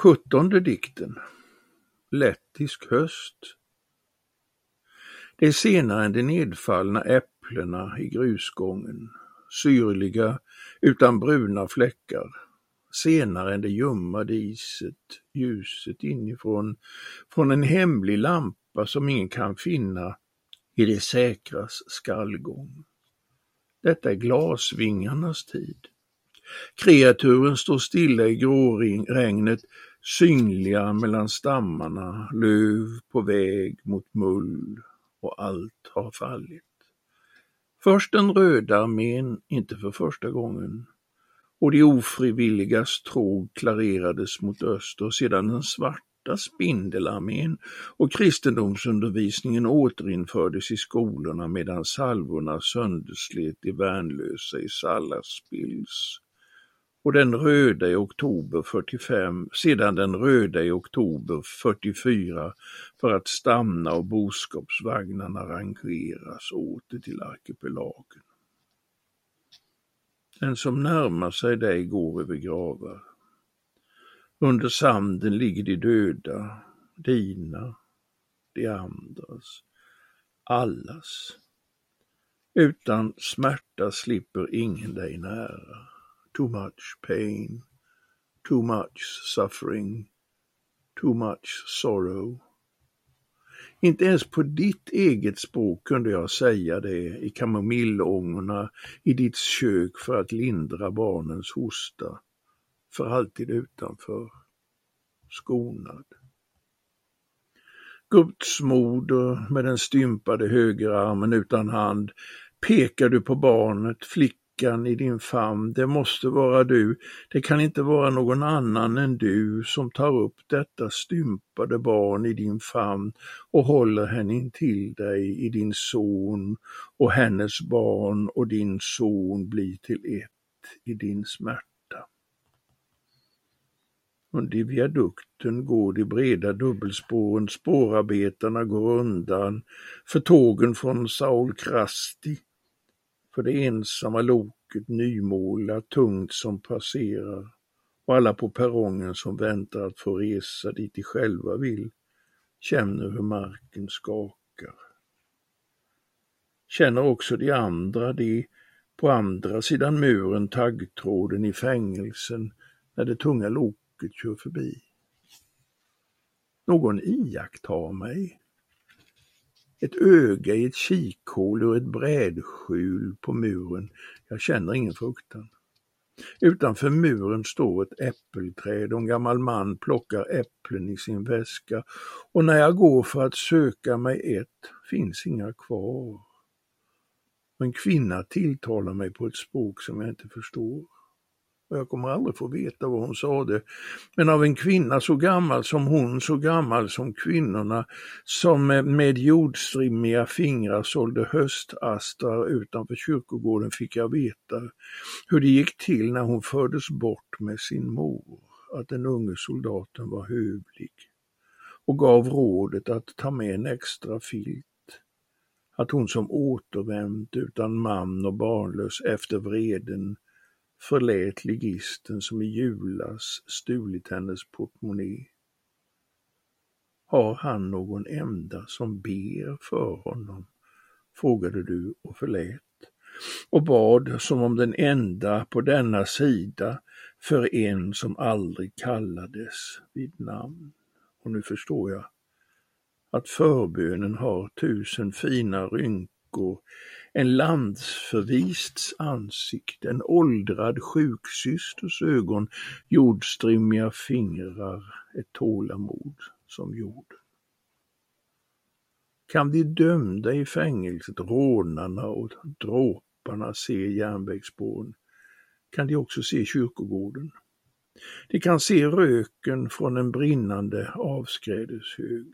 Sjuttonde dikten Lettisk höst Det är senare än de nedfallna äpplena i grusgången, syrliga utan bruna fläckar, senare än det ljummade iset, ljuset inifrån, från en hemlig lampa som ingen kan finna i det säkras skallgång. Detta är glasvingarnas tid. Kreaturen står stilla i gråregnet, synliga mellan stammarna, löv på väg mot mull och allt har fallit. Först den röda armén, inte för första gången, och de ofrivilligas tråg klarerades mot öster och sedan den svarta spindelarmén och kristendomsundervisningen återinfördes i skolorna medan salvorna sönderslet de värnlösa i Sallaspils och den röda i oktober 45, sedan den röda i oktober 44 för att stanna och boskapsvagnarna rangeras åter till arkipelagen. Den som närmar sig dig går över gravar. Under sanden ligger de döda, dina, de andras, allas. Utan smärta slipper ingen dig nära too much pain, too much suffering, too much sorrow. Inte ens på ditt eget språk kunde jag säga det i kamomillångorna i ditt kök för att lindra barnens hosta, för alltid utanför, skonad. Guds moder med den stympade högerarmen utan hand pekar du på barnet, flick flickan i din famn, det måste vara du, det kan inte vara någon annan än du som tar upp detta stympade barn i din famn och håller henne intill dig i din son och hennes barn och din son blir till ett i din smärta. Under viadukten går de breda dubbelspåren, spårarbetarna går undan för tågen från Saul Krasti för det ensamma loket nymålat tungt som passerar och alla på perrongen som väntar att få resa dit de själva vill känner hur marken skakar. Känner också de andra de på andra sidan muren taggtråden i fängelsen när det tunga loket kör förbi. Någon iakttar mig ett öga i ett kikhål ur ett brädskjul på muren. Jag känner ingen fruktan. Utanför muren står ett äppelträd och en gammal man plockar äpplen i sin väska och när jag går för att söka mig ett finns inga kvar. En kvinna tilltalar mig på ett språk som jag inte förstår och jag kommer aldrig få veta vad hon sade, men av en kvinna så gammal som hon, så gammal som kvinnorna, som med jordstrimmiga fingrar sålde höstastrar utanför kyrkogården fick jag veta hur det gick till när hon fördes bort med sin mor, att den unge soldaten var hövlig och gav rådet att ta med en extra filt. Att hon som återvänt utan man och barnlös efter vreden förlät ligisten som i julas stulit hennes portmonnä. Har han någon enda som ber för honom? frågade du och förlät och bad som om den enda på denna sida för en som aldrig kallades vid namn. Och nu förstår jag att förbönen har tusen fina rynkor en landsförvists ansikte, en åldrad sjuksysters ögon, jordstrimmiga fingrar, ett tålamod som jorden. Kan de dömda i fängelset, rånarna och dråparna se järnvägsspåren, kan de också se kyrkogården. De kan se röken från en brinnande avskrädeshög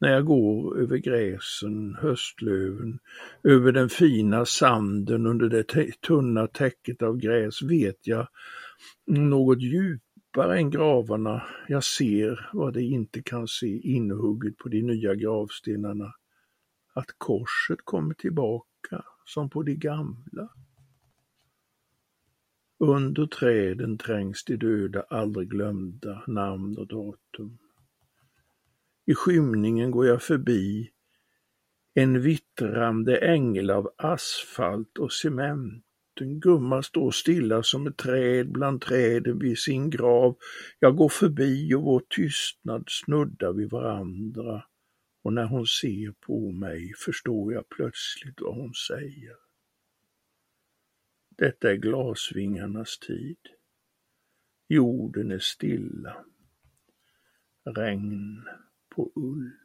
när jag går över gräsen, höstlöven, över den fina sanden under det tunna täcket av gräs vet jag något djupare än gravarna. Jag ser vad de inte kan se inhugget på de nya gravstenarna. Att korset kommer tillbaka som på de gamla. Under träden trängs de döda, aldrig glömda namn och datum. I skymningen går jag förbi en vittrande ängel av asfalt och cement. En gumma står stilla som ett träd bland träden vid sin grav. Jag går förbi och vår tystnad snuddar vid varandra och när hon ser på mig förstår jag plötsligt vad hon säger. Detta är glasvingarnas tid. Jorden är stilla. Regn på ull.